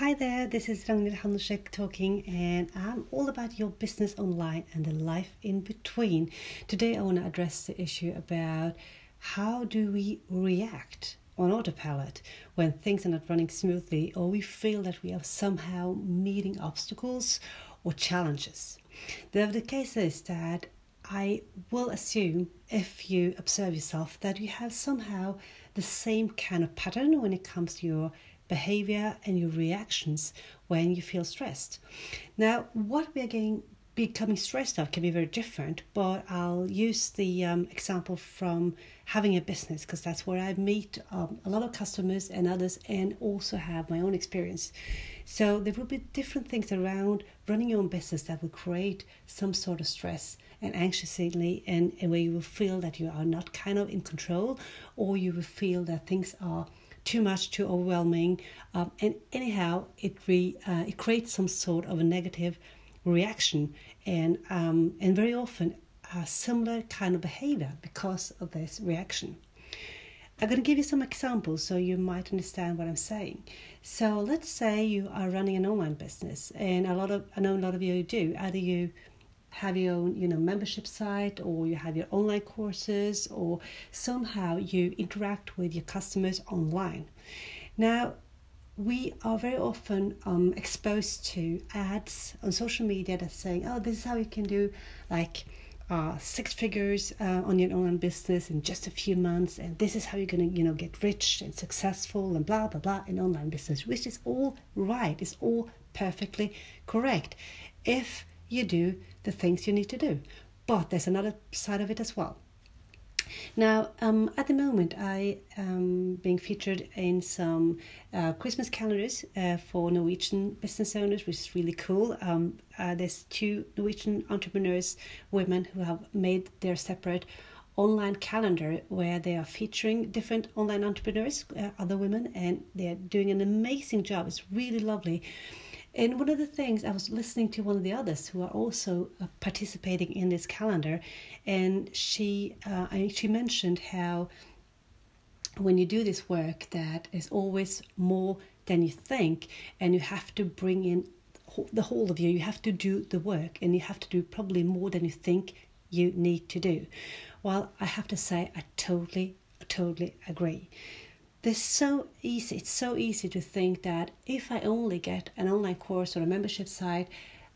Hi there, this is Ragnhild Handushek talking, and I'm all about your business online and the life in between. Today, I want to address the issue about how do we react on autopilot when things are not running smoothly or we feel that we are somehow meeting obstacles or challenges. The, the case is that I will assume, if you observe yourself, that you have somehow the same kind of pattern when it comes to your behavior and your reactions when you feel stressed. Now, what we are getting becoming stressed out can be very different, but I'll use the um, example from having a business because that's where I meet um, a lot of customers and others and also have my own experience. So there will be different things around running your own business that will create some sort of stress and anxiously and, and where you will feel that you are not kind of in control or you will feel that things are too much, too overwhelming, um, and anyhow, it re, uh, it creates some sort of a negative reaction, and um, and very often a similar kind of behavior because of this reaction. I'm going to give you some examples so you might understand what I'm saying. So let's say you are running an online business, and a lot of I know a lot of you do. Either you have your own you know membership site or you have your online courses or somehow you interact with your customers online now we are very often um, exposed to ads on social media that's saying oh this is how you can do like uh, six figures uh, on your online business in just a few months and this is how you're going to you know get rich and successful and blah blah blah in online business which is all right it's all perfectly correct if you do the things you need to do. But there's another side of it as well. Now, um, at the moment, I am being featured in some uh, Christmas calendars uh, for Norwegian business owners, which is really cool. Um, uh, there's two Norwegian entrepreneurs, women, who have made their separate online calendar where they are featuring different online entrepreneurs, uh, other women, and they're doing an amazing job. It's really lovely. And one of the things I was listening to one of the others who are also uh, participating in this calendar, and she uh, she mentioned how when you do this work that is always more than you think, and you have to bring in the whole of you. You have to do the work, and you have to do probably more than you think you need to do. Well, I have to say, I totally, totally agree there's so easy it's so easy to think that if i only get an online course or a membership site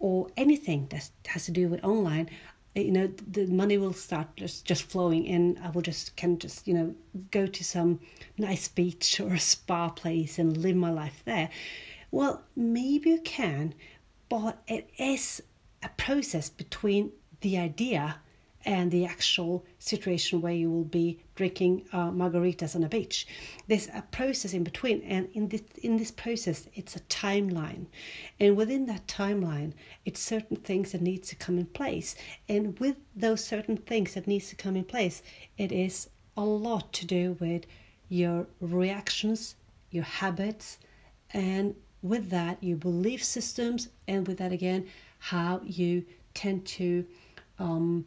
or anything that has to do with online eh, you know the money will start just just flowing in. I will just can just you know go to some nice beach or a spa place and live my life there. Well maybe you can but it is a process between the idea and the actual situation where you will be drinking uh, margaritas on a beach. There's a process in between, and in this in this process, it's a timeline, and within that timeline, it's certain things that needs to come in place, and with those certain things that needs to come in place, it is a lot to do with your reactions, your habits, and with that, your belief systems, and with that again, how you tend to um,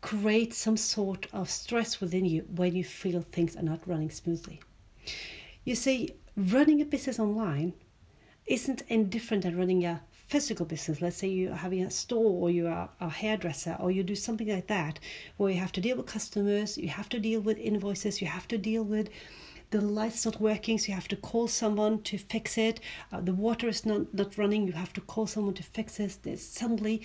create some sort of stress within you when you feel things are not running smoothly. You see, running a business online isn't any different than running a physical business. Let's say you're having a store or you are a hairdresser or you do something like that where you have to deal with customers, you have to deal with invoices, you have to deal with the light's not working, so you have to call someone to fix it. Uh, the water is not, not running, you have to call someone to fix it. There's suddenly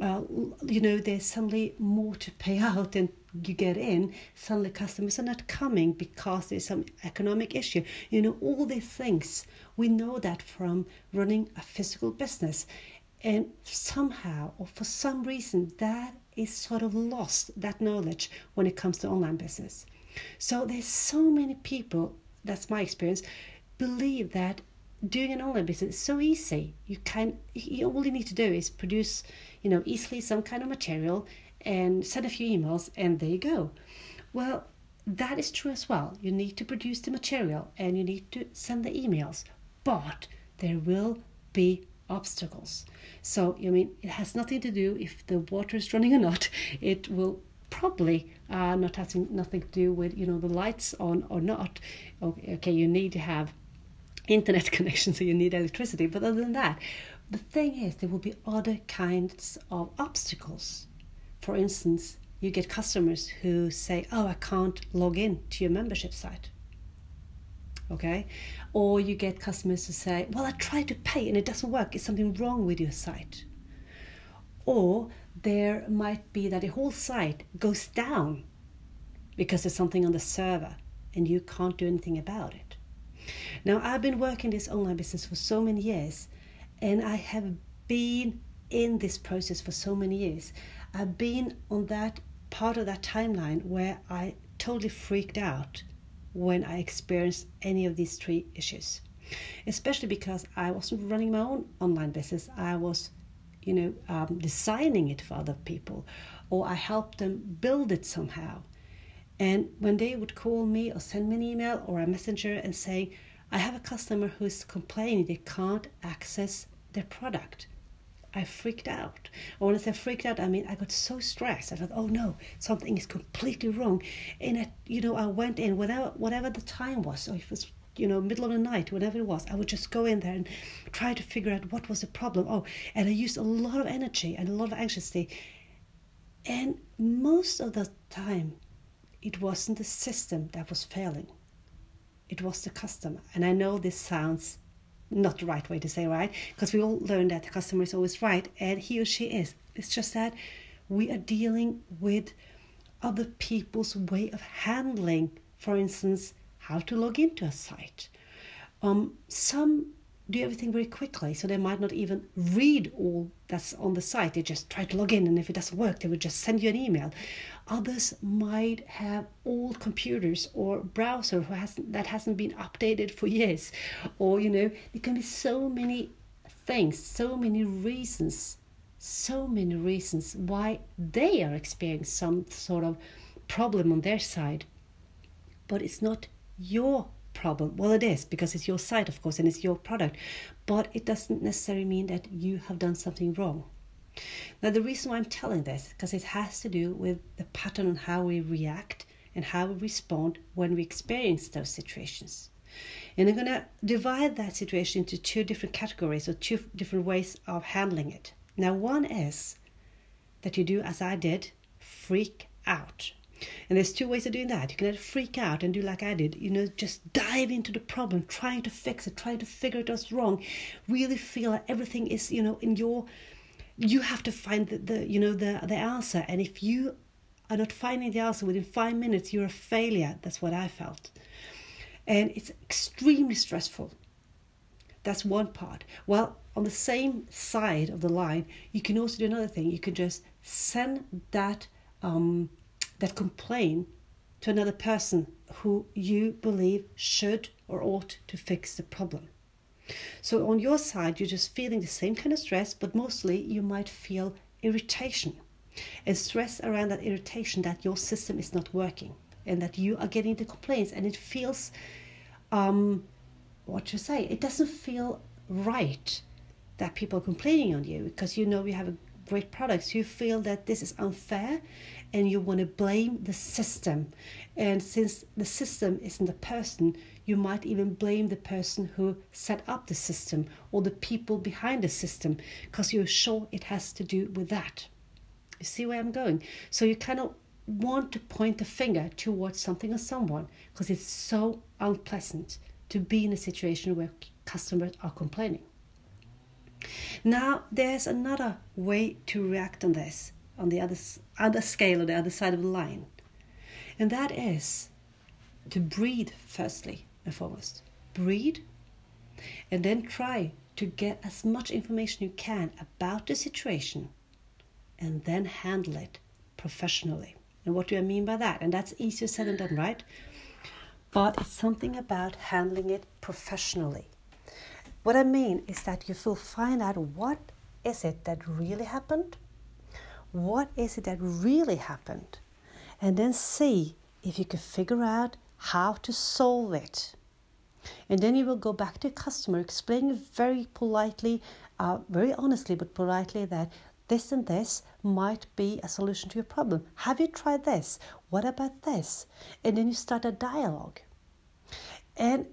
uh, you know, there's suddenly more to pay out than you get in. Suddenly, customers are not coming because there's some economic issue. You know, all these things. We know that from running a physical business. And somehow, or for some reason, that is sort of lost, that knowledge, when it comes to online business. So there's so many people, that's my experience, believe that doing an online business is so easy. You can you, all you need to do is produce, you know, easily some kind of material and send a few emails and there you go. Well, that is true as well. You need to produce the material and you need to send the emails, but there will be obstacles. So, I mean, it has nothing to do if the water is running or not. It will probably uh, not having nothing to do with you know the lights on or not. Okay, okay, you need to have internet connection, so you need electricity. But other than that, the thing is, there will be other kinds of obstacles. For instance, you get customers who say, Oh, I can't log in to your membership site. Okay? Or you get customers who say, Well, I tried to pay and it doesn't work. Is something wrong with your site? Or there might be that the whole site goes down because there's something on the server and you can't do anything about it. Now, I've been working this online business for so many years and I have been in this process for so many years. I've been on that part of that timeline where I totally freaked out when I experienced any of these three issues. Especially because I wasn't running my own online business, I was, you know, um, designing it for other people, or I helped them build it somehow. And when they would call me or send me an email or a messenger and say, I have a customer who's complaining they can't access their product. I freaked out. And when I say freaked out, I mean I got so stressed. I thought, oh no, something is completely wrong. And I, you know, I went in whatever whatever the time was. So if it was you know middle of the night, whatever it was, I would just go in there and try to figure out what was the problem. Oh, and I used a lot of energy and a lot of anxiety. And most of the time, it wasn't the system that was failing. It was the customer. And I know this sounds not the right way to say right? Because we all learn that the customer is always right and he or she is. It's just that we are dealing with other people's way of handling for instance how to log into a site. Um, some do everything very quickly so they might not even read all that's on the site. They just try to log in and if it doesn't work they would just send you an email others might have old computers or browser who hasn't that hasn't been updated for years or you know there can be so many things so many reasons so many reasons why they are experiencing some sort of problem on their side but it's not your problem. Well, it is because it's your site, of course, and it's your product, but it doesn't necessarily mean that you have done something wrong. Now, the reason why I'm telling this because it has to do with the pattern on how we react and how we respond when we experience those situations. And I'm going to divide that situation into two different categories or two different ways of handling it. Now, one is that you do as I did, freak out. And there's two ways of doing that. You can either freak out and do like I did, you know, just dive into the problem, trying to fix it, trying to figure it what's wrong, really feel that everything is, you know, in your you have to find the, the you know the the answer. And if you are not finding the answer within five minutes, you're a failure. That's what I felt. And it's extremely stressful. That's one part. Well, on the same side of the line, you can also do another thing. You can just send that um, that complaint to another person who you believe should or ought to fix the problem. So on your side, you're just feeling the same kind of stress, but mostly you might feel irritation. And stress around that irritation that your system is not working and that you are getting the complaints and it feels, um, what you say, it doesn't feel right that people are complaining on you because you know you have a great products. You feel that this is unfair and you want to blame the system. And since the system isn't a person, you might even blame the person who set up the system or the people behind the system because you're sure it has to do with that. You see where I'm going? So you kind of want to point the finger towards something or someone because it's so unpleasant to be in a situation where customers are complaining. Now, there's another way to react on this on the other, other scale, or the other side of the line. And that is to breathe, firstly and foremost. Breathe, and then try to get as much information you can about the situation, and then handle it professionally. And what do I mean by that? And that's easier said than done, right? But it's something about handling it professionally. What I mean is that you will find out what is it that really happened what is it that really happened, and then see if you can figure out how to solve it. And then you will go back to the customer, explaining very politely, uh, very honestly, but politely that this and this might be a solution to your problem. Have you tried this? What about this? And then you start a dialogue. And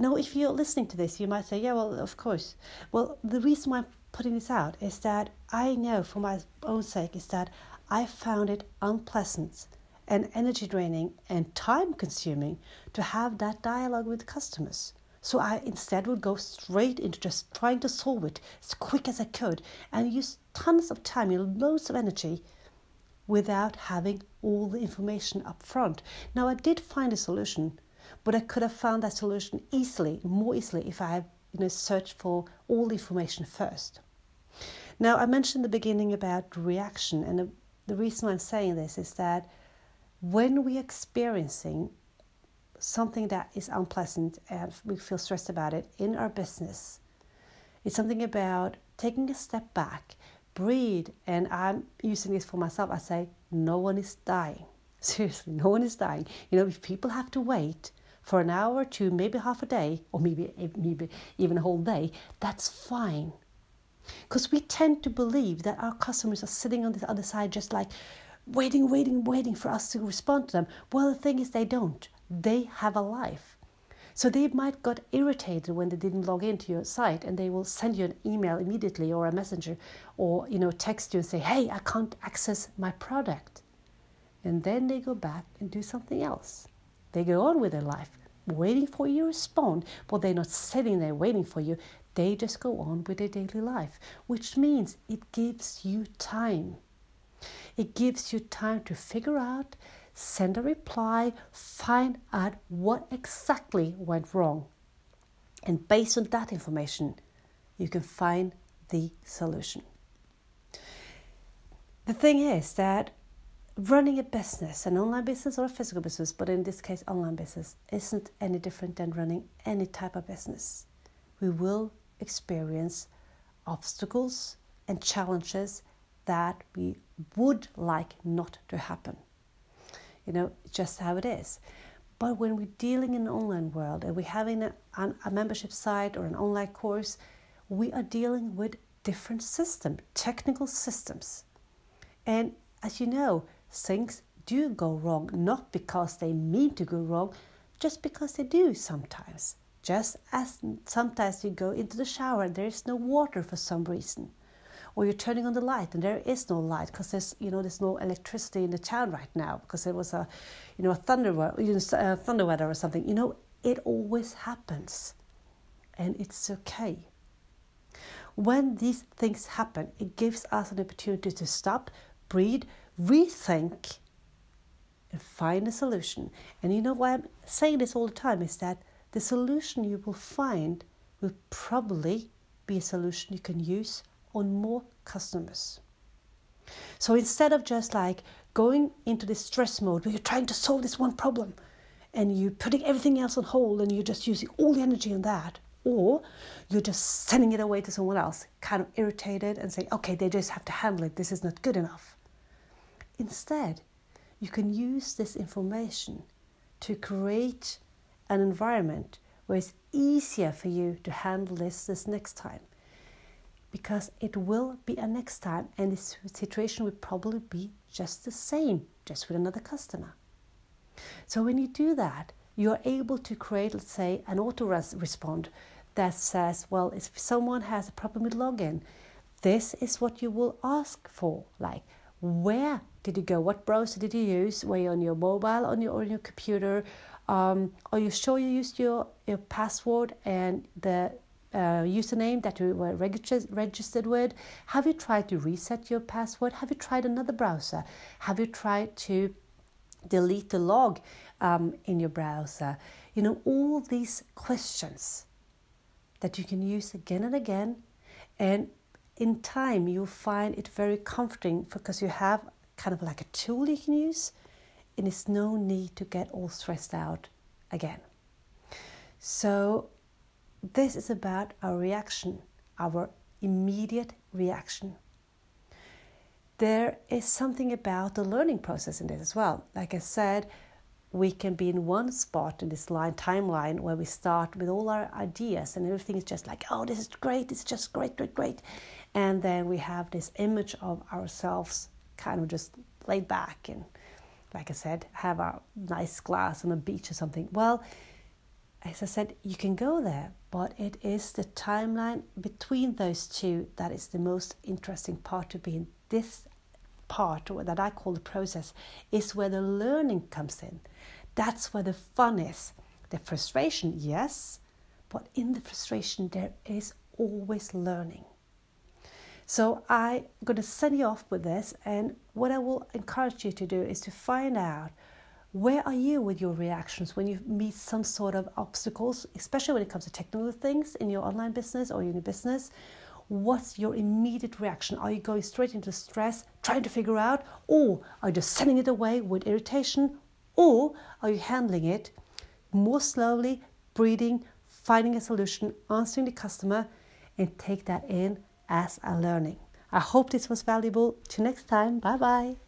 now, if you're listening to this, you might say, yeah, well, of course. Well, the reason why I'm putting this out is that I know for my own sake is that I found it unpleasant and energy draining and time consuming to have that dialogue with customers. So I instead would go straight into just trying to solve it as quick as I could and use tons of time, know, loads of energy without having all the information up front. Now I did find a solution but I could have found that solution easily, more easily, if I had you know, searched for all the information first. Now, I mentioned in the beginning about reaction, and the, the reason I'm saying this is that when we're experiencing something that is unpleasant and we feel stressed about it in our business, it's something about taking a step back, breathe, and I'm using this for myself. I say, no one is dying. Seriously, no one is dying. You know, if people have to wait for an hour or two, maybe half a day, or maybe, maybe even a whole day, that's fine. Because we tend to believe that our customers are sitting on the other side just like waiting, waiting, waiting for us to respond to them. Well, the thing is, they don't. They have a life. So they might got irritated when they didn't log into your site and they will send you an email immediately or a messenger or you know text you and say, "Hey, I can't access my product." And then they go back and do something else. They go on with their life, waiting for you to respond, but they're not sitting there waiting for you. They just go on with their daily life, which means it gives you time. It gives you time to figure out, send a reply, find out what exactly went wrong. And based on that information, you can find the solution. The thing is that running a business, an online business or a physical business, but in this case, online business, isn't any different than running any type of business. We will experience obstacles and challenges that we would like not to happen. You know, just how it is. But when we're dealing in an online world and we're having a, a membership site or an online course, we are dealing with different systems, technical systems. And as you know, things do go wrong, not because they mean to go wrong, just because they do sometimes. Just as sometimes you go into the shower and there is no water for some reason, or you're turning on the light and there is no light because there's you know there's no electricity in the town right now because there was a you know a thunder you know, uh, thunder weather or something. You know it always happens, and it's okay. When these things happen, it gives us an opportunity to stop, breathe, rethink and find a solution. And you know why I'm saying this all the time is that the solution you will find will probably be a solution you can use on more customers. So instead of just like going into this stress mode where you're trying to solve this one problem and you're putting everything else on hold and you're just using all the energy on that, or you're just sending it away to someone else, kind of irritated and saying, okay, they just have to handle it, this is not good enough. Instead, you can use this information to create an environment where it's easier for you to handle this this next time. Because it will be a next time and this situation will probably be just the same just with another customer. So when you do that you're able to create let's say an auto respond that says well if someone has a problem with login this is what you will ask for. Like where did you go? What browser did you use? Were you on your mobile on your, on your computer? Um, are you sure you used your, your password and the uh, username that you were registered, registered with? Have you tried to reset your password? Have you tried another browser? Have you tried to delete the log um, in your browser? You know, all these questions that you can use again and again. And in time, you'll find it very comforting because you have kind of like a tool you can use, and it's no need to get all stressed out again. So, this is about our reaction, our immediate reaction. There is something about the learning process in this as well. Like I said, we can be in one spot in this line timeline where we start with all our ideas and everything is just like, oh, this is great, it's just great, great, great. And then we have this image of ourselves kind of just laid back and, like I said, have a nice glass on a beach or something. Well, as I said, you can go there, but it is the timeline between those two that is the most interesting part to be in. This part, or that I call the process, is where the learning comes in. That's where the fun is. The frustration, yes, but in the frustration, there is always learning. So I'm going to send you off with this, and what I will encourage you to do is to find out where are you with your reactions when you meet some sort of obstacles, especially when it comes to technical things in your online business or in your business? What's your immediate reaction? Are you going straight into stress, trying to figure out, or are you just sending it away with irritation, or are you handling it more slowly, breathing, finding a solution, answering the customer, and take that in as a learning? I hope this was valuable. Till next time, bye bye.